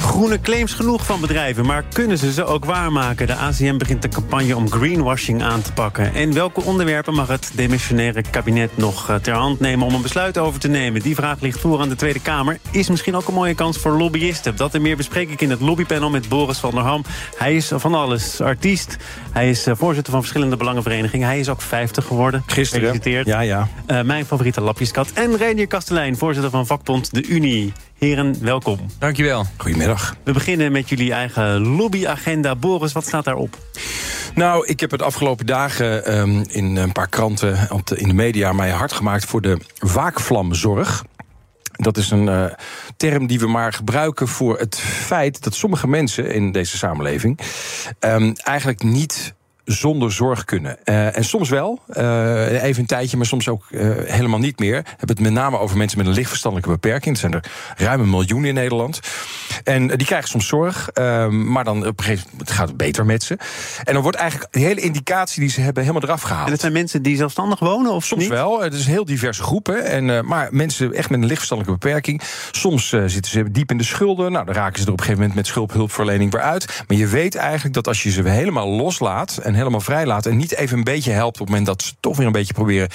Groene claims genoeg van bedrijven, maar kunnen ze ze ook waarmaken? De ACM begint de campagne om greenwashing aan te pakken. En welke onderwerpen mag het demissionaire kabinet nog eh, ter hand nemen om een besluit over te nemen? Die vraag ligt voor aan de Tweede Kamer. Is misschien ook een mooie kans voor lobbyisten. Dat en meer bespreek ik in het lobbypanel met Boris van der Ham. Hij is van alles artiest. Hij is eh, voorzitter van verschillende belangenverenigingen. Hij is ook 50 geworden. Gisteren. Gefeliciteerd. Ja, ja. Uh, mijn favoriete lapjeskat. En Reinier Kastelein, voorzitter van vakbond De Unie. Heren, welkom. Dankjewel. Goedemiddag. We beginnen met jullie eigen lobbyagenda. Boris, wat staat daarop? Nou, ik heb het afgelopen dagen um, in een paar kranten op de, in de media mij hard gemaakt voor de waakvlamzorg. Dat is een uh, term die we maar gebruiken voor het feit dat sommige mensen in deze samenleving um, eigenlijk niet zonder zorg kunnen. Uh, en soms wel, uh, even een tijdje, maar soms ook uh, helemaal niet meer. We hebben het met name over mensen met een lichtverstandelijke beperking. Dat zijn er ruim een miljoen in Nederland. En die krijgen soms zorg, maar dan op een gegeven moment gaat het beter met ze. En dan wordt eigenlijk de hele indicatie die ze hebben helemaal eraf gehaald. En dat zijn mensen die zelfstandig wonen of Soms niet? wel, het is heel diverse groepen. En, maar mensen echt met een lichtverstandelijke beperking. Soms zitten ze diep in de schulden. Nou, dan raken ze er op een gegeven moment met schuldhulpverlening weer uit. Maar je weet eigenlijk dat als je ze helemaal loslaat... en helemaal vrijlaat en niet even een beetje helpt op het moment dat ze toch weer een beetje proberen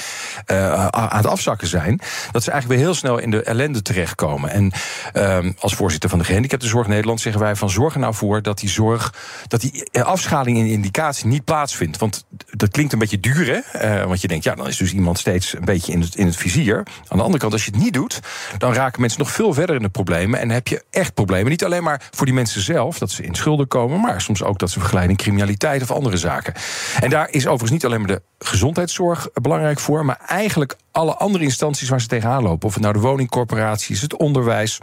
uh, aan het afzakken zijn, dat ze eigenlijk weer heel snel in de ellende terechtkomen. En uh, als voorzitter van de Gehandicaptenzorg Nederland zeggen wij van zorg er nou voor dat die zorg, dat die afschaling in indicatie niet plaatsvindt. Want dat klinkt een beetje duur, hè? Uh, want je denkt, ja, dan is dus iemand steeds een beetje in het, in het vizier. Aan de andere kant, als je het niet doet, dan raken mensen nog veel verder in de problemen en heb je echt problemen. Niet alleen maar voor die mensen zelf, dat ze in schulden komen, maar soms ook dat ze vergelijden in criminaliteit of andere zaken. En daar is overigens niet alleen maar de gezondheidszorg belangrijk voor, maar eigenlijk alle andere instanties waar ze tegenaan lopen. Of het nou de woningcorporaties, het onderwijs.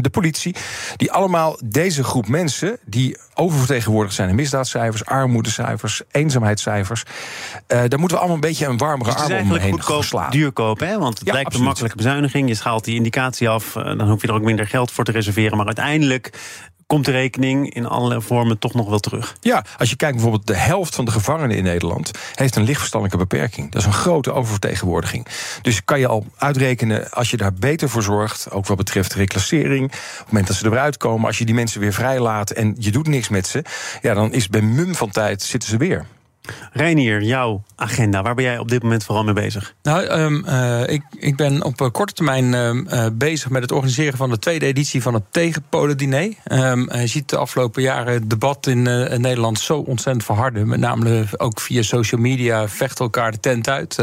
De politie, die allemaal deze groep mensen die oververtegenwoordigd zijn in misdaadcijfers, armoedecijfers, eenzaamheidscijfers. Uh, daar moeten we allemaal een beetje een warmere dus arm omheen goedkoop, slaan. duurkoop, hè? Want het ja, lijkt absoluut. een makkelijke bezuiniging. Je schaalt die indicatie af, dan hoef je er ook minder geld voor te reserveren. Maar uiteindelijk komt de rekening in allerlei vormen toch nog wel terug. Ja, als je kijkt bijvoorbeeld de helft van de gevangenen in Nederland heeft een lichtverstandelijke beperking. Dat is een grote oververtegenwoordiging. Dus kan je al uitrekenen als je daar beter voor zorgt, ook wat betreft reclassering, op het moment dat ze eruit komen, als je die mensen weer vrijlaat en je doet niks met ze, ja, dan is bij mum van tijd zitten ze weer. Reinier, jouw agenda, waar ben jij op dit moment vooral mee bezig? Nou, um, uh, ik, ik ben op uh, korte termijn uh, bezig met het organiseren van de tweede editie van het Tegenpolen-diner. Um, je ziet de afgelopen jaren het debat in, in, Nederland zo ontzettend verharden. Met name ook via social media vechten elkaar de tent uit.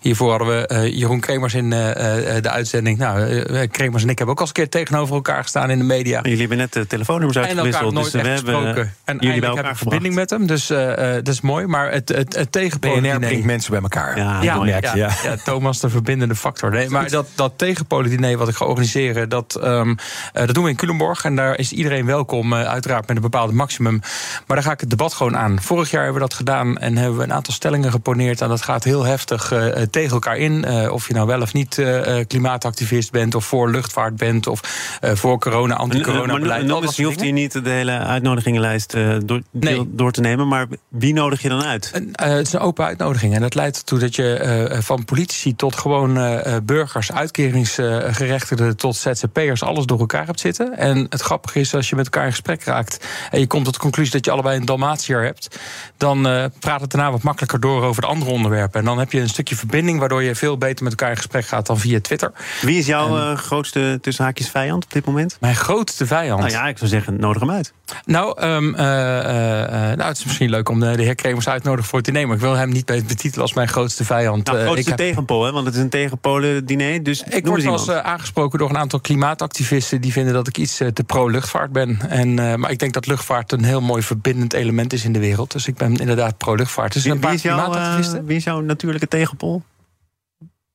hiervoor hadden we Jeroen Kremers in de uitzending. Nou, Kremers en ik hebben ook al eens een keer tegenover elkaar gestaan in de media. En jullie hebben net de telefoonnummers uitgewisseld. Dus we hebben en jullie bij elkaar verbinding met hem. Dus dat is mooi. Maar het, het, het tegenpolen BNR brengt mensen bij elkaar. Ja, ja, ja, ja. ja, Thomas de verbindende factor. Nee, maar dat, dat tegenpolen wat ik ga organiseren, dat, um, uh, dat doen we in Culemborg. En daar is iedereen welkom, uh, uiteraard met een bepaald maximum. Maar daar ga ik het debat gewoon aan. Vorig jaar hebben we dat gedaan en hebben we een aantal stellingen geponeerd. En dat gaat heel heftig uh, tegen elkaar in. of je nou wel of niet klimaatactivist bent, of voor luchtvaart bent, of voor corona, anti-corona beleid. Maar je hoeft hier niet de hele uitnodigingenlijst door, nee. door te nemen. Maar wie nodig je dan uit? Het is een open uitnodiging. En dat leidt ertoe dat je uh, van politici tot gewoon uh, burgers, uitkeringsgerechtigden tot ZZP'ers, alles door elkaar hebt zitten. En het grappige is, als je met elkaar in gesprek raakt en je komt tot de conclusie dat je allebei een Dalmatiër hebt, dan uh, praat het daarna wat makkelijker door over de andere onderwerpen. En dan heb je een stukje verbinding waardoor je veel beter met elkaar in gesprek gaat dan via Twitter. Wie is jouw en, grootste tussen haakjes vijand op dit moment? Mijn grootste vijand? Nou ja, ik zou zeggen, nodig hem uit. Nou, um, nou het is misschien leuk om de, de heer Kremers uit te nodigen voor het diner, maar ik wil hem niet betitelen als mijn grootste vijand. Nou, grootste ik tegenpool, hè? want het is een tegenpolen-diner. Dus ik word wel eens uh, aangesproken door een aantal klimaatactivisten... die vinden dat ik iets uh, te pro-luchtvaart ben. En, uh, maar ik denk dat luchtvaart een heel mooi verbindend element is in de wereld. Dus ik ben inderdaad pro-luchtvaart. Dus wie, een paar wie, is jouw, wie is jouw natuurlijke tegenpool?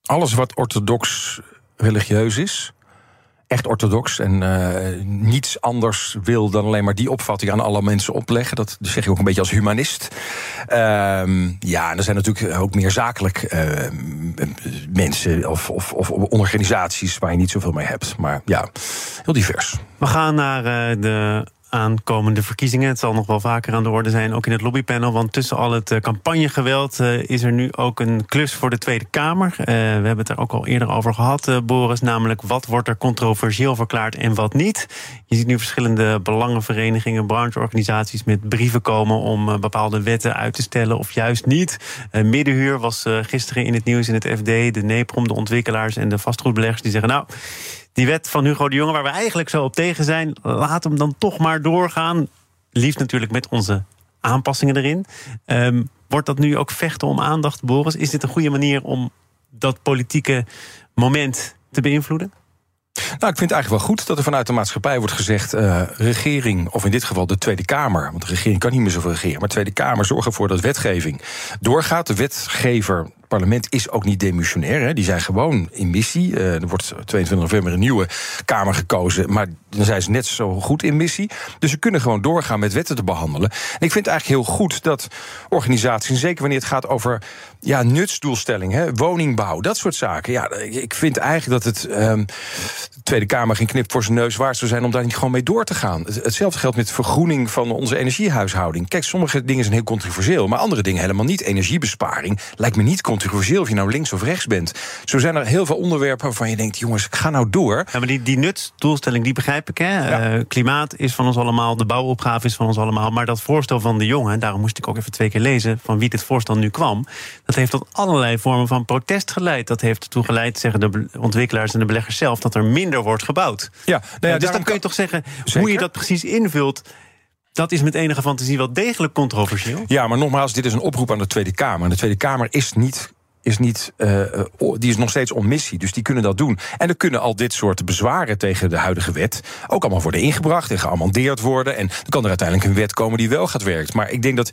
Alles wat orthodox religieus is echt orthodox en uh, niets anders wil dan alleen maar die opvatting aan alle mensen opleggen. Dat zeg ik ook een beetje als humanist. Uh, ja, en er zijn natuurlijk ook meer zakelijk uh, mensen of, of, of, organisaties waar je niet zoveel mee hebt. Maar ja, heel divers. We gaan naar uh, de aankomende verkiezingen. Het zal nog wel vaker aan de orde zijn, ook in het lobbypanel. Want tussen al het eh, campagnegeweld uh, is er nu ook een klus voor de Tweede Kamer. Uh, we hebben het er ook al eerder over gehad, Boris. Namelijk wat wordt er controversieel verklaard en wat niet. Je ziet nu verschillende belangenverenigingen, brancheorganisaties met brieven komen om bepaalde wetten uit te stellen of juist niet. middenhuur was gisteren in het nieuws in het FD. De NEPROM, de ontwikkelaars en de vastgoedbeleggers die zeggen: Nou die wet van Hugo de Jonge, waar we eigenlijk zo op tegen zijn, laat hem dan toch maar doorgaan. Liefst natuurlijk met onze aanpassingen erin. Um, wordt dat nu ook vechten om aandacht, Boris? Is dit een goede manier om dat politieke moment te beïnvloeden? Nou, ik vind het eigenlijk wel goed dat er vanuit de maatschappij wordt gezegd: uh, regering, of in dit geval de Tweede Kamer, want de regering kan niet meer zoveel regeren, maar de Tweede Kamer zorgt ervoor dat wetgeving doorgaat. De wetgever parlement is ook niet demissionair. Hè. Die zijn gewoon in missie. Uh, er wordt 22 november een nieuwe Kamer gekozen. Maar dan zijn ze net zo goed in missie. Dus ze kunnen gewoon doorgaan met wetten te behandelen. En ik vind het eigenlijk heel goed dat organisaties, zeker wanneer het gaat over ja, nutsdoelstelling, hè, woningbouw, dat soort zaken. Ja, ik vind eigenlijk dat het um, de Tweede Kamer geen knip voor zijn neus waard zou zijn om daar niet gewoon mee door te gaan. Hetzelfde geldt met vergroening van onze energiehuishouding. Kijk, sommige dingen zijn heel controversieel, maar andere dingen helemaal niet. Energiebesparing lijkt me niet controversieel controversieel of je nou links of rechts bent. Zo zijn er heel veel onderwerpen waarvan je denkt, jongens, ik ga nou door. Ja, maar die, die nutsdoelstelling, die begrijp ik. Hè? Eh, klimaat is van ons allemaal, de bouwopgave is van ons allemaal. Maar dat voorstel van de jongen, daarom moest ik ook even twee keer lezen van wie dit voorstel nu kwam. Dat heeft tot allerlei vormen van protest geleid. Dat heeft ertoe geleid, zeggen de ontwikkelaars en de beleggers zelf, dat er minder wordt gebouwd. Ja, nou ja, dus dan kun je toch zeggen, hoe je dat precies invult dat is met enige fantasie wel degelijk controversieel. Ja, maar nogmaals, dit is een oproep aan de Tweede Kamer. En de Tweede Kamer is niet is niet, uh, die is nog steeds on missie. Dus die kunnen dat doen. En er kunnen al dit soort bezwaren tegen de huidige wet ook allemaal worden ingebracht en geamandeerd worden. En dan kan er uiteindelijk een wet komen die wel gaat werken. Maar ik denk dat,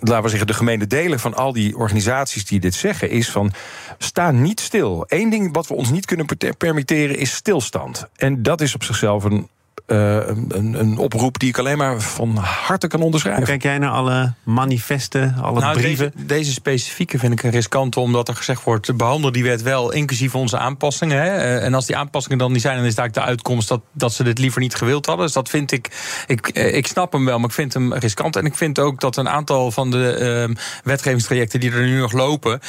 laten we zeggen, de gemene delen van al die organisaties die dit zeggen, is van sta niet stil. Eén ding wat we ons niet kunnen permitteren is stilstand. En dat is op zichzelf een uh, een, een, oproep die ik alleen maar van harte kan onderschrijven. Kijk jij naar alle manifesten, alle nou, brieven? Deze, deze, specifieke vind ik een riskante, omdat er gezegd wordt: behandel die wet wel, inclusief onze aanpassingen. Hè. Eh, en als die aanpassingen dan niet zijn, dan is daar de uitkomst dat, dat ze dit liever niet gewild hadden. Dus dat vind ik, ik, eh, ik snap hem wel, maar ik vind hem riskant. En ik vind ook dat een aantal van de uh, wetgevingstrajecten die er nu nog lopen,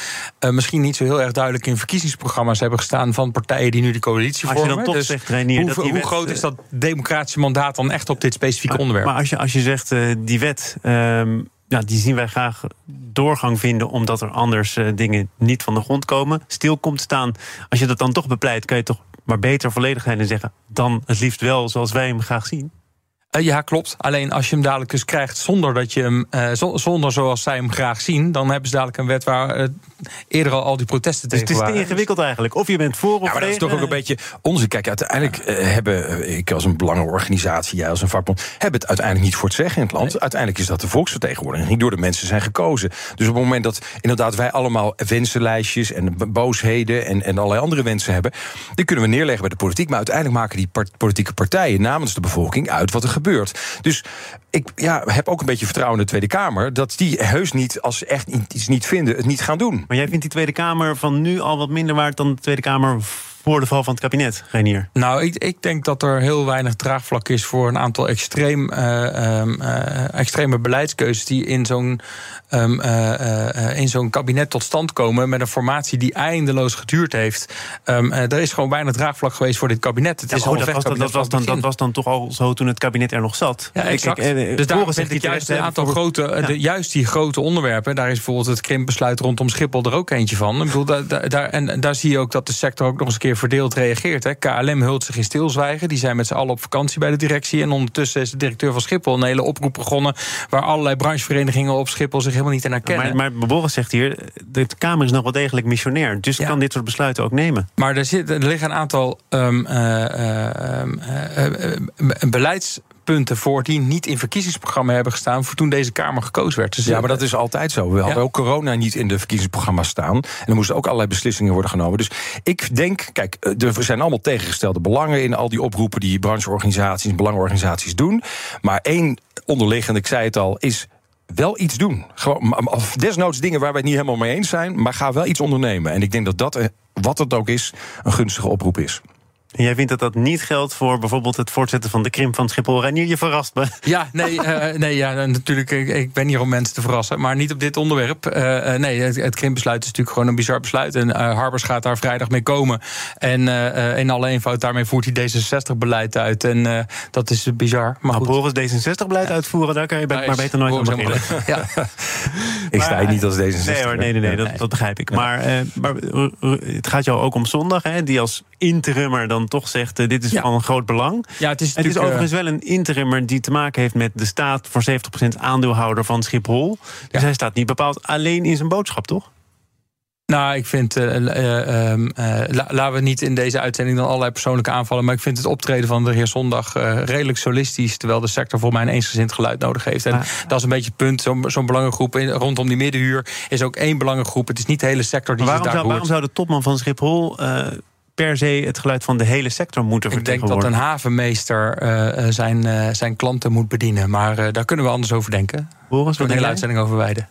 misschien niet zo heel erg duidelijk in verkiezingsprogramma's hebben gestaan van partijen die nu de coalitie vormen. Als je dan toch dus zegt, Reinier, hoe, hoe groot is dat democratie? Democratische mandaat dan echt op dit specifieke onderwerp. Maar als je, als je zegt, uh, die wet. Um, ja, die zien wij graag doorgang vinden, omdat er anders uh, dingen niet van de grond komen. Stil komt staan. Als je dat dan toch bepleit, kan je toch maar beter volledig zijn en zeggen. dan het liefst wel zoals wij hem graag zien. Uh, ja, klopt. Alleen als je hem dadelijk dus krijgt zonder dat je hem, uh, zonder zoals zij hem graag zien, dan hebben ze dadelijk een wet waar uh, eerder al al die protesten dus tegen waren. Het is te ingewikkeld eigenlijk. Of je bent voor of ja, maar dat is toch ook een beetje onze. Kijk, uiteindelijk hebben ik als een belangenorganisatie, jij als een vakbond, hebben het uiteindelijk niet voor het zeggen in het land. Uiteindelijk is dat de volksvertegenwoordiging, niet door de mensen zijn gekozen. Dus op het moment dat inderdaad wij allemaal wensenlijstjes en boosheden en, en allerlei andere wensen hebben, die kunnen we neerleggen bij de politiek. Maar uiteindelijk maken die politieke partijen namens de bevolking uit wat er gebeurt. Dus ik ja, heb ook een beetje vertrouwen in de Tweede Kamer. Dat die heus niet, als ze echt iets niet vinden, het niet gaan doen. Maar jij vindt die Tweede Kamer van nu al wat minder waard dan de Tweede Kamer voor de val van het kabinet, Reinier? Nou, ik, ik denk dat er heel weinig draagvlak is voor een aantal extreem, uh, uh, extreme beleidskeuzes die in zo'n um, in zo'n kabinet tot stand komen met een formatie die eindeloos geduurd heeft. Um, er is gewoon weinig draagvlak geweest voor dit kabinet. Het ja, is al dat, was, dat, was dan, dat was dan toch al zo toen het kabinet er nog zat. Ja, exact. Ik, dus daar vind ik juist een aantal grote, de, juist die grote onderwerpen. Daar is bijvoorbeeld het krimpbesluit rondom Schiphol er ook eentje van. Ik bedoel, daar, daar, en daar zie je ook dat de sector ook nog eens een keer verdeeld reageert. Hè. KLM hult zich in stilzwijgen. Die zijn met z'n allen op vakantie bij de directie. En ondertussen is de directeur van Schiphol een hele oproep begonnen. waar allerlei brancheverenigingen op Schiphol zich helemaal niet in herkennen. Maar, maar Boris zegt hier: de Kamer is nog wel degelijk missionair. Dus kan dit soort besluiten ook nemen. Maar er, zit, er liggen een aantal um, uh, uh, beleids punten voor die niet in verkiezingsprogramma hebben gestaan voor toen deze Kamer gekozen werd. Dus ja, maar dat is altijd zo. We hadden ook corona niet in de verkiezingsprogramma staan. En er moesten ook allerlei beslissingen worden genomen. Dus ik denk, kijk, er zijn allemaal tegengestelde belangen in al die oproepen die brancheorganisaties, belangenorganisaties doen. Maar één onderliggend, ik zei het al, is wel iets doen. Gewoon, desnoods dingen waar wij het niet helemaal mee eens zijn, maar ga wel iets ondernemen. En ik denk dat dat, wat het ook is, een gunstige oproep is. En jij vindt dat dat niet geldt voor bijvoorbeeld het voortzetten van de krimp van Schiphol? Reinier, je verrast me. Ja, nee, uh, nee ja, natuurlijk, ik, ik, ben hier om mensen te verrassen. Maar niet op dit onderwerp. Uh, nee, het, het, krimpbesluit is natuurlijk gewoon een bizar besluit. En Harbers gaat daar vrijdag mee komen. En in alle eenvoud, daarmee voert hij D66-beleid uit. En dat is bizar. Maar nou, Boris D66-beleid uitvoeren, daar kan je maar beter nooit over beginnen. Ja. ik sta hier niet als D66. Nee hoor, nee, nee, nee, dat, dat begrijp ik. Maar, maar het gaat jou ook om zondag, hè, die als interimmer dan toch zegt: uh, dit is van groot belang. Ja, het is, het is overigens wel een interimmer die te maken heeft met de staat voor 70% aandeelhouder van Schiphol. Dus hij staat niet bepaald alleen in zijn boodschap, toch? Nou, ik vind, uh, uh, uh, laten we niet in deze uitzending dan allerlei persoonlijke aanvallen. Maar ik vind het optreden van de heer Zondag redelijk solistisch. Terwijl de sector voor mij een eensgezind geluid nodig heeft. En dat is een beetje het punt. Zo'n zo'n belangengroep rondom die middenhuur is ook één belangengroep. Het is niet de hele sector die waarom zich daar zou, Waarom zou de topman van Schiphol per se het geluid van de hele sector moeten vertegenwoordigen. Ik denk dat een havenmeester uh, zijn, uh, zijn klanten moet bedienen. Maar daar kunnen we anders over denken. Boris, een hele uitzending over wijden.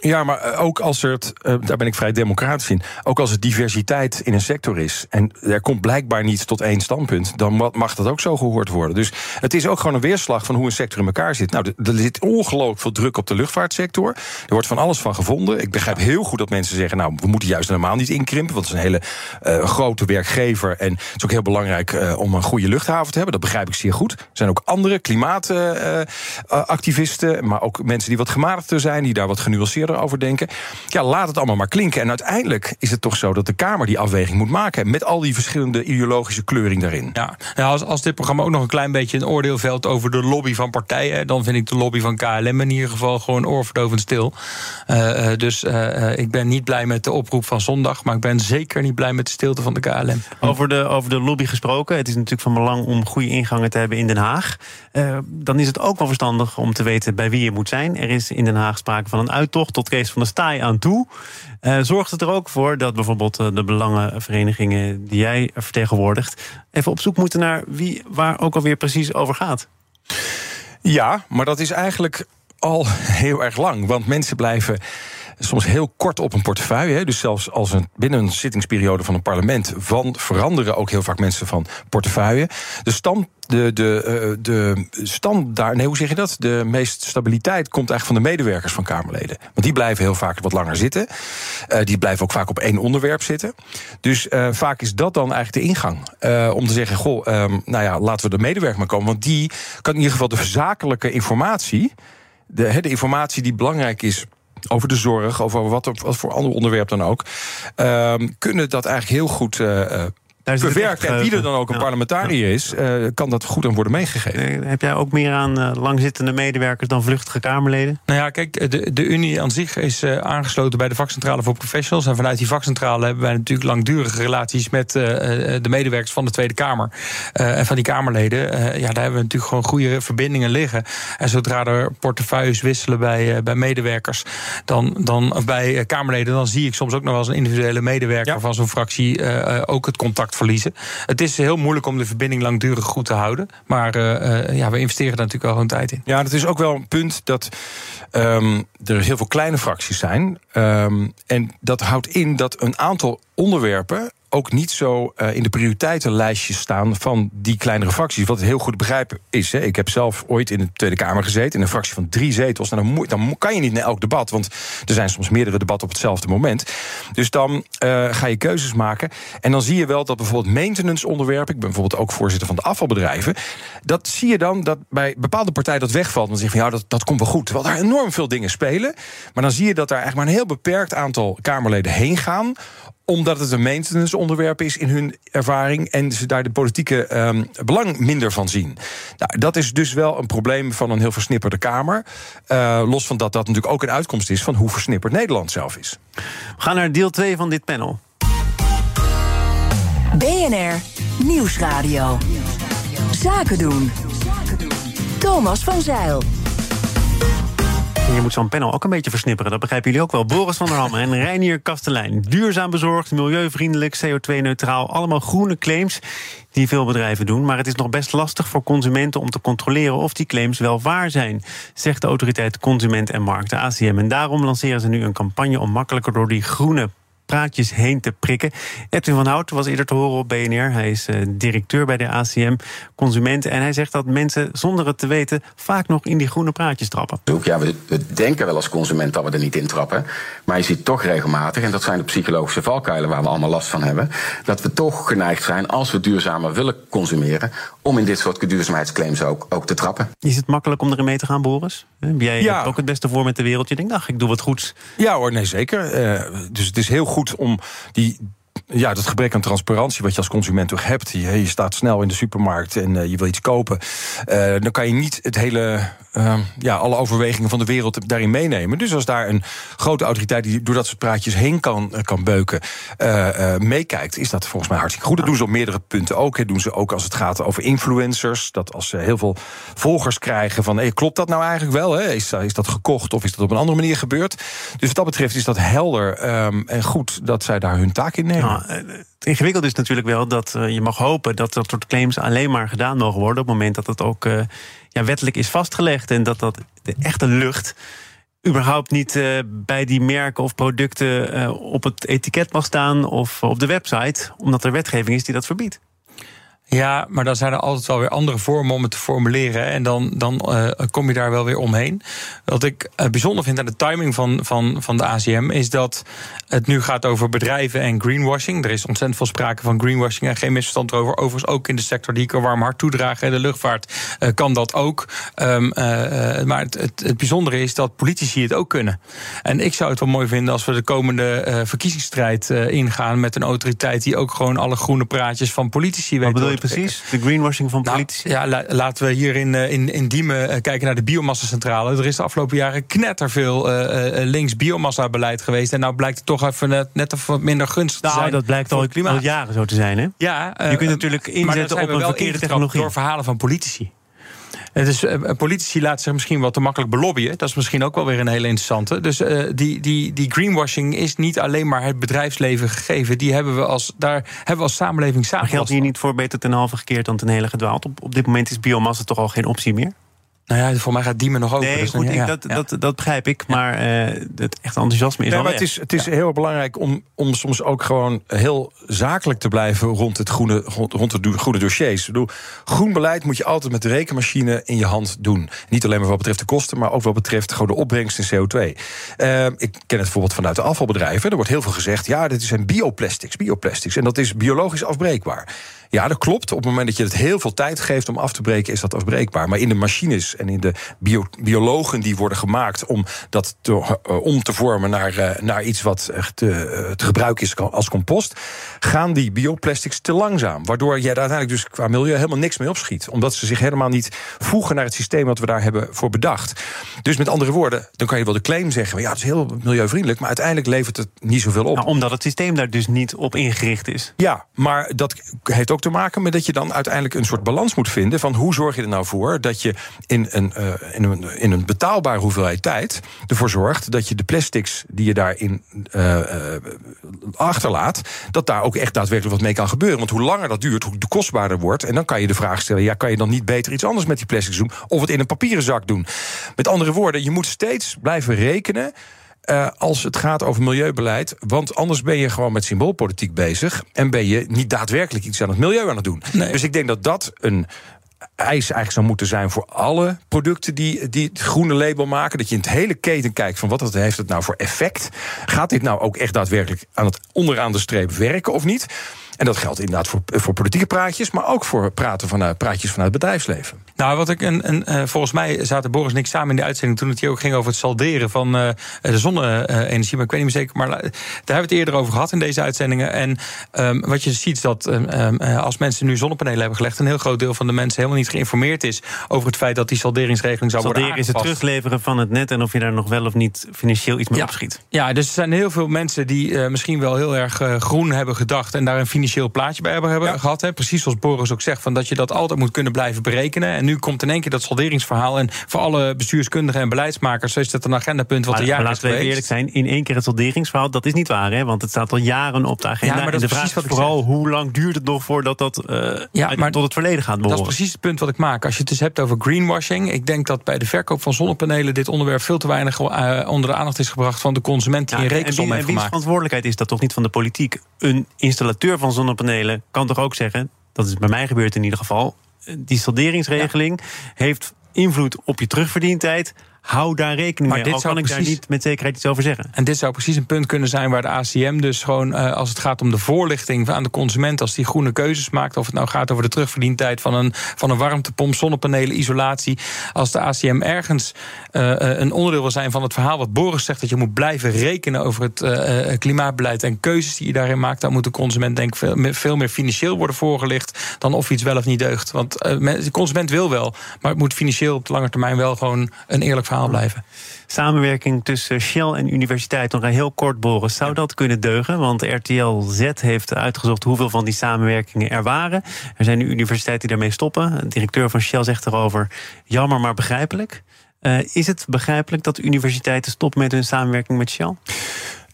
Ja, maar eh, ook als er het, uh, daar ben ik vrij democratisch in, ook als er diversiteit in een sector is en er komt blijkbaar niet tot één standpunt, dan mag dat ook zo gehoord worden. Dus het is ook gewoon een weerslag van hoe een sector in elkaar zit. Nou, er zit ongelooflijk veel druk op de luchtvaartsector. Er wordt van alles van gevonden. Ik begrijp heel goed dat mensen zeggen, nou, we moeten juist helemaal niet inkrimpen, want het is een hele uh, grote werkgever en het is ook heel belangrijk om een goede luchthaven te hebben. Dat begrijp ik zeer goed. Er zijn ook andere klimaatactivisten, maar ook mensen die wat gematigder zijn, die daar wat genuanceerder over denken. Ja, laat het allemaal maar klinken. En uiteindelijk is het toch zo dat de Kamer die afweging moet maken. Met al die verschillende ideologische kleuring daarin. Ja, nou, als, als dit programma ook nog een klein beetje een oordeel velt over de lobby van partijen. dan vind ik de lobby van KLM in ieder geval gewoon oorverdovend stil. Uh, dus uh, ik ben niet blij met de oproep van zondag. Maar ik ben zeker niet blij met de stilte van de KLM. Over de, over de lobby gesproken. Het is natuurlijk van belang om goede ingangen te hebben in Den Haag. Uh, dan is het ook wel verstandig om te weten bij wie je moet zijn. Er is in Den Haag sprake van een uittocht tot Kees van de Staai aan toe. Uh, zorgt het er ook voor dat bijvoorbeeld uh, de belangenverenigingen die jij vertegenwoordigt, even op zoek moeten naar wie waar ook alweer precies over gaat? Ja, maar dat is eigenlijk al heel erg lang. Want mensen blijven soms heel kort op een portefeuille. Hè. Dus zelfs als een, binnen een zittingsperiode van een parlement van, veranderen ook heel vaak mensen van portefeuille. De stand. De, de, uh, de nee, hoe zeg je dat? De meeste stabiliteit komt eigenlijk van de medewerkers van Kamerleden. Want die blijven heel vaak wat langer zitten. Uh, die blijven ook vaak op één onderwerp zitten. Dus uh, vaak is dat dan eigenlijk de ingang. om te zeggen, goh, um, nou ja, laten we de medewerker maar komen. Want die kan in ieder geval de zakelijke informatie. De, de informatie die belangrijk is over de zorg, over wat, wat voor ander onderwerp dan ook, uh, kunnen dat eigenlijk heel goed uh, bewerkt. En wie er dan ook een parlementariër is, uh, kan dat goed aan worden meegegeven. Heb jij ook meer aan uh, langzittende medewerkers dan vluchtige Kamerleden? Nou ja, kijk, de, de Unie aan zich is uh, aangesloten bij de vakcentrale voor professionals. En vanuit die vakcentrale hebben wij natuurlijk langdurige relaties met de medewerkers van de Tweede Kamer. en van die Kamerleden, ja, daar hebben we natuurlijk gewoon goede verbindingen liggen. En zodra er portefeuilles wisselen bij, bij medewerkers, dan, dan, of bij Kamerleden, dan zie ik soms ook nog wel eens een individuele medewerker ja. van zo'n fractie ook het contact verliezen. Het is heel moeilijk om de verbinding langdurig goed te houden. Maar uh, ja, we investeren daar natuurlijk wel gewoon tijd in. Ja, dat is ook wel een punt dat um, er heel veel kleine fracties zijn. Um, en dat houdt in dat een aantal onderwerpen ook niet zo uh, in de prioriteitenlijstjes staan van die kleinere fracties. Wat heel goed begrijpen is. Hè. Ik heb zelf ooit in de Tweede Kamer gezeten in een fractie van drie zetels. Nou, dan, dan kan je niet naar elk debat, want er zijn soms meerdere debatten op hetzelfde moment. Dus dan uh, ga je keuzes maken. En dan zie je wel dat bijvoorbeeld maintenance onderwerpen. Ik ben bijvoorbeeld ook voorzitter van de afvalbedrijven. Dat zie je dan dat bij bepaalde partijen dat wegvalt. Dan zeg je van ja, dat, dat komt wel goed. Terwijl daar enorm veel dingen spelen. Maar dan zie je dat daar eigenlijk maar een heel beperkt aantal Kamerleden heen gaan omdat het een maintenance onderwerp is in hun ervaring en ze daar de politieke um, belang minder van zien. Nou, dat is dus wel een probleem van een heel versnipperde Kamer. Uh, los van dat dat natuurlijk ook een uitkomst is van hoe versnipperd Nederland zelf is. We gaan naar deel 2 van dit panel. BNR Nieuwsradio. Zaken doen. Thomas van Zeil. En je moet zo'n panel ook een beetje versnipperen. Dat begrijpen jullie ook wel. Boris van der Ham en Reinier Kastelein. Duurzaam bezorgd, milieuvriendelijk, CO2-neutraal. Allemaal groene claims die veel bedrijven doen. Maar het is nog best lastig voor consumenten om te controleren of die claims wel waar zijn, zegt de autoriteit Consument en Markt, de ACM. En daarom lanceren ze nu een campagne om makkelijker door die groene praatjes heen te prikken. Edwin van Hout was eerder te horen op BNR. Hij is uh, directeur bij de ACM Consumenten. En hij zegt dat mensen zonder het te weten vaak nog in die groene praatjes trappen. Ja, we, we denken wel als consument dat we er niet in trappen. Maar je ziet toch regelmatig, en dat zijn de psychologische valkuilen waar we allemaal last van hebben, dat we toch geneigd zijn, als we duurzamer willen consumeren, om in dit soort duurzaamheidsclaims ook, ook te trappen. Is het makkelijk om erin mee te gaan, Boris? Jij ja. hebt ook het beste voor met de wereld. Je denkt, ach, ik doe wat goeds. Ja hoor, nee zeker. Uh, dus het is heel goed om die ja, dat gebrek aan transparantie wat je als consument toch hebt. Je, staat snel in de supermarkt en uh, je wil iets kopen. Uh, dan kan je niet het hele, uh, ja, alle overwegingen van de wereld daarin meenemen. Dus als daar een grote autoriteit die door dat soort praatjes heen kan, kan beuken, meekijkt, is dat volgens mij hartstikke goed. Dat doen ze op meerdere punten ook. Dat doen ze ook als het gaat over influencers. Dat als ze heel veel volgers krijgen van hey, klopt dat nou eigenlijk wel? Hè? Is, is dat gekocht of is dat op een andere manier gebeurd? Dus wat dat betreft is dat helder um, en goed dat zij daar hun taak in nemen. Het ingewikkelde is natuurlijk wel dat uh, je mag hopen dat dat soort claims alleen maar gedaan mogen worden op het moment dat het ook uh, ja, wettelijk is vastgelegd en dat dat de echte lucht überhaupt niet uh, bij die merken of producten op het etiket mag staan of op de website, omdat er wetgeving is die dat verbiedt. Ja, maar dan zijn er altijd wel weer andere vormen om het te formuleren. En dan, dan uh, kom je daar wel weer omheen. Wat ik uh, bijzonder vind aan de timing van, van, van de ACM is dat het nu gaat over bedrijven en greenwashing. Er is ontzettend veel sprake van greenwashing en geen misverstand over. Overigens ook in de sector die ik er warm hart toedraag. De luchtvaart uh, kan dat ook. Um, maar het, het, het, bijzondere is dat politici het ook kunnen. En ik zou het wel mooi vinden als we de komende verkiezingsstrijd ingaan met een autoriteit die ook gewoon alle groene praatjes van politici weet precies? De greenwashing van nou, politici? ja, laten we hier in, eh, in, in Diemen eh, kijken naar de biomassacentrale. Er is de afgelopen jaren knetterveel uh, links biomassa-beleid geweest. En nou blijkt het toch even net, net even wat minder gunstig nou, te zijn. dat blijkt al, al jaren zo te zijn, hè? Ja, je kunt natuurlijk inzetten op een verkeerde technologie. Door verhalen van politici. Dus politici laten zich misschien wat te makkelijk belobbyen. Dat is misschien ook wel weer een hele interessante. Dus uh, die, die, die greenwashing is niet alleen maar het bedrijfsleven gegeven. Die hebben we als, daar hebben we als samenleving samen. Maar geldt hier niet voor beter ten halve gekeerd dan ten hele gedwaald? Op, op dit moment is biomassa toch al geen optie meer? Nou ja, voor mij gaat Diemen nog open. Nee, dus goed, ja, ik, dat, dat, dat begrijp ik. Maar uh, het echte enthousiasme is nee, wel maar Het is, het is heel belangrijk om, om soms ook gewoon heel zakelijk te blijven... rond, het groene, rond, rond de groene dossiers. Ik bedoel, groen beleid moet je altijd met de rekenmachine in je hand doen. Niet alleen maar wat betreft de kosten... maar ook wat betreft gewoon de opbrengst in CO2. Uh, ik ken het bijvoorbeeld vanuit de afvalbedrijven. Er wordt heel veel gezegd, ja, dit zijn bioplastics, bioplastics. En dat is biologisch afbreekbaar. Ja, dat klopt. Op het moment dat je het heel veel tijd geeft om af te breken, is dat afbreekbaar. Maar in de machines en in de bio biologen die worden gemaakt om dat te, uh, om te vormen naar, uh, naar iets wat te, uh, te gebruiken is als compost, gaan die bioplastics te langzaam. Waardoor je daar uiteindelijk dus qua milieu helemaal niks mee opschiet. Omdat ze zich helemaal niet voegen naar het systeem wat we daar hebben voor bedacht. Dus met andere woorden, dan kan je wel de claim zeggen: ja, het is heel milieuvriendelijk, maar uiteindelijk levert het niet zoveel op. Nou, omdat het systeem daar dus niet op ingericht is. Ja, maar dat heeft ook te maken met dat je dan uiteindelijk een soort balans moet vinden van hoe zorg je er nou voor dat je in een, uh, in een, in een betaalbare hoeveelheid tijd ervoor zorgt dat je de plastics die je daarin uh, achterlaat, dat daar ook echt daadwerkelijk wat mee kan gebeuren. Want hoe langer dat duurt, hoe kostbaarder wordt. En dan kan je de vraag stellen: ja, kan je dan niet beter iets anders met die plastics doen? Of het in een papieren zak doen? Met andere woorden, je moet steeds blijven rekenen. Uh, als het gaat over milieubeleid. Want anders ben je gewoon met symboolpolitiek bezig. En ben je niet daadwerkelijk iets aan het milieu aan het doen. Nee. Dus ik denk dat dat een eis eigenlijk zou moeten zijn voor alle producten die, die het groene label maken. Dat je in het hele keten kijkt van wat heeft het nou voor effect. Gaat dit nou ook echt daadwerkelijk aan het onderaan de streep werken of niet? En dat geldt inderdaad voor, voor politieke praatjes, maar ook voor praten vanuit, praatjes vanuit het bedrijfsbedrijfsleven. Nou, wat ik een, een, uh, volgens mij zaten Boris en ik samen in de uitzending toen het hier ook ging over het salderen van uh, de zonne-energie. Maar ik weet niet meer zeker. Maar daar hebben we het eerder over gehad in deze uitzendingen. En um, wat je ziet is dat um, als mensen nu zonnepanelen hebben gelegd, een heel groot deel van de mensen helemaal niet geïnformeerd is over het feit dat die salderingsregeling zou Salderen worden aangepast. is het terugleveren van het net en of je daar nog wel of niet financieel iets mee ja. opschiet. Ja, dus er zijn heel veel mensen die uh, misschien wel heel erg groen hebben gedacht en daar een financieel plaatje bij hebben, hebben ja. gehad. Hè. Precies zoals Boris ook zegt, van dat je dat altijd moet kunnen blijven berekenen. En nu komt in één keer dat solderingsverhaal. En voor alle bestuurskundigen en beleidsmakers is dat een agendapunt wat maar, er jaren laten we eerlijk zijn, in één keer het solderingsverhaal, dat is niet waar, hè? Want het staat al jaren op de agenda. Ja, maar en de vraag is vooral hoe lang duurt het nog voordat dat uh, ja, maar tot het verleden gaat behoren. Dat is precies het punt wat ik maak. Als je het dus hebt over greenwashing, ik denk dat bij de verkoop van zonnepanelen dit onderwerp veel te weinig uh, onder de aandacht is gebracht van de consument die ja, een rekensom heeft gemaakt. En verantwoordelijkheid is dat toch niet van de politiek? Een installateur van zonnepanelen kan toch ook zeggen, dat is bij mij gebeurd in ieder geval, die solderingsregeling heeft invloed op je terugverdientijd. Hou daar rekening maar mee. Dit kan ik daar niet met zekerheid iets over zeggen. En dit zou precies een punt kunnen zijn waar de ACM dus gewoon... Uh, als het gaat om de voorlichting aan de consument... als die groene keuzes maakt, of het nou gaat over de terugverdientijd... van een, van een warmtepomp, zonnepanelen, isolatie... als de ACM ergens uh, een onderdeel wil zijn van het verhaal... wat Boris zegt, dat je moet blijven rekenen over het uh, klimaatbeleid... en keuzes die je daarin maakt... dan moet de consument denk ik veel, veel meer financieel worden voorgelicht... dan of iets wel of niet deugt. Want de consument wil wel, maar het moet financieel op de lange termijn... wel gewoon een eerlijk verhaal blijven. Samenwerking tussen Shell en universiteit, nog een heel kort, Boris. Zou dat kunnen deugen? Want RTL Z heeft uitgezocht hoeveel van die samenwerkingen er waren. Er zijn nu universiteiten die daarmee stoppen. De directeur van Shell zegt erover: jammer, maar begrijpelijk. Uh, is het begrijpelijk dat universiteiten stoppen met hun samenwerking met Shell?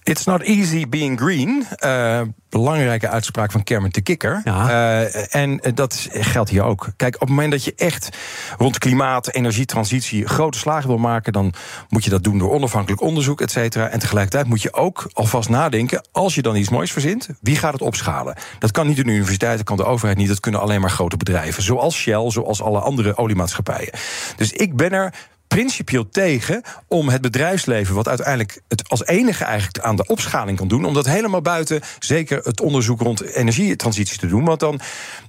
It's not easy being green. Uh, belangrijke uitspraak van Kermit de Kikker. Uh, en dat geldt hier ook. Kijk, op het moment dat je echt rond klimaat, energietransitie grote slagen wil maken, dan moet je dat doen door onafhankelijk onderzoek, et cetera. En tegelijkertijd moet je ook alvast nadenken, als je dan iets moois verzint, wie gaat het opschalen? Dat kan niet de universiteit, dat kan de overheid niet, dat kunnen alleen maar grote bedrijven. Zoals Shell, zoals alle andere oliemaatschappijen. Dus ik ben er principieel tegen om het bedrijfsleven, wat uiteindelijk het als enige eigenlijk aan de opschaling kan doen, om dat helemaal buiten zeker het onderzoek rond energietransitie te doen. Want dan,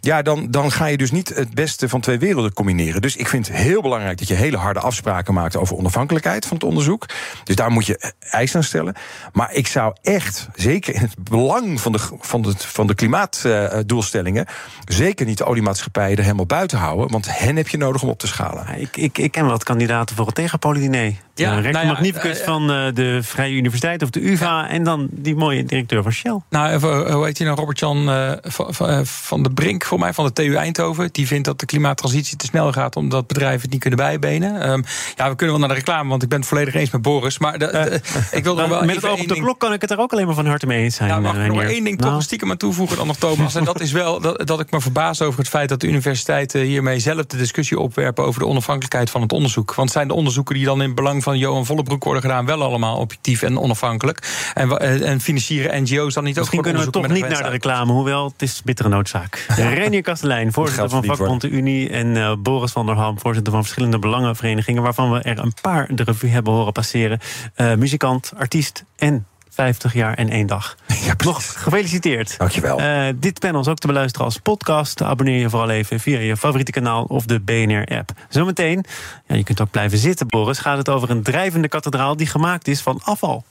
ja, dan, dan ga je dus niet het beste van twee werelden combineren. Dus ik vind het heel belangrijk dat je hele harde afspraken maakt over onafhankelijkheid van het onderzoek. Dus daar moet je eisen aan stellen. Maar ik zou echt, zeker in het belang van de, van de, van de klimaatdoelstellingen, zeker niet de oliemaatschappijen er helemaal buiten houden. Want hen heb je nodig om op te schalen. Ik, ik, ik ken wat kandidaten voor het tegenpolidiner. Ja, rector nou ja, magnificus uh, van uh, de Vrije Universiteit of de UvA... Ja. en dan die mooie directeur van Shell. Nou, even, hoe heet hij nou? Robert-Jan uh, van, van de Brink, voor mij, van de TU Eindhoven. Die vindt dat de klimaattransitie te snel gaat... omdat bedrijven het niet kunnen bijbenen. Um, ja, we kunnen wel naar de reclame, want ik ben het volledig eens met Boris. Maar de, de, ik wil er wel Met het oog op de klok kan ik het er ook alleen maar van harte mee eens zijn. Nou, mag ik nog één ding nou. toch stiekem aan toevoegen dan nog, Thomas? en dat is wel dat, dat ik me verbaas over het feit... dat de universiteiten hiermee zelf de discussie opwerpen... over de onafhankelijkheid van het onderzoek. Want zijn de onderzoeken die dan in belang van Johan Vollebroek worden gedaan, wel allemaal objectief en onafhankelijk. En, eh, en financieren NGO's dan niet Misschien ook kunnen we toch niet naar de reclame, hoewel het is bittere noodzaak. Renier Kastelein, voorzitter van Vakbond de Unie. En uh, Boris van der Ham, voorzitter van verschillende belangenverenigingen. Waarvan we er een paar de revue hebben horen passeren. Uh, muzikant, artiest en 50 jaar en één dag. Ja, Nog gefeliciteerd. Dankjewel. Uh, dit panel is ook te beluisteren als podcast. Abonneer je vooral even via je favoriete kanaal of de BNR-app. Zometeen, ja, je kunt ook blijven zitten, Boris, gaat het over een drijvende kathedraal die gemaakt is van afval.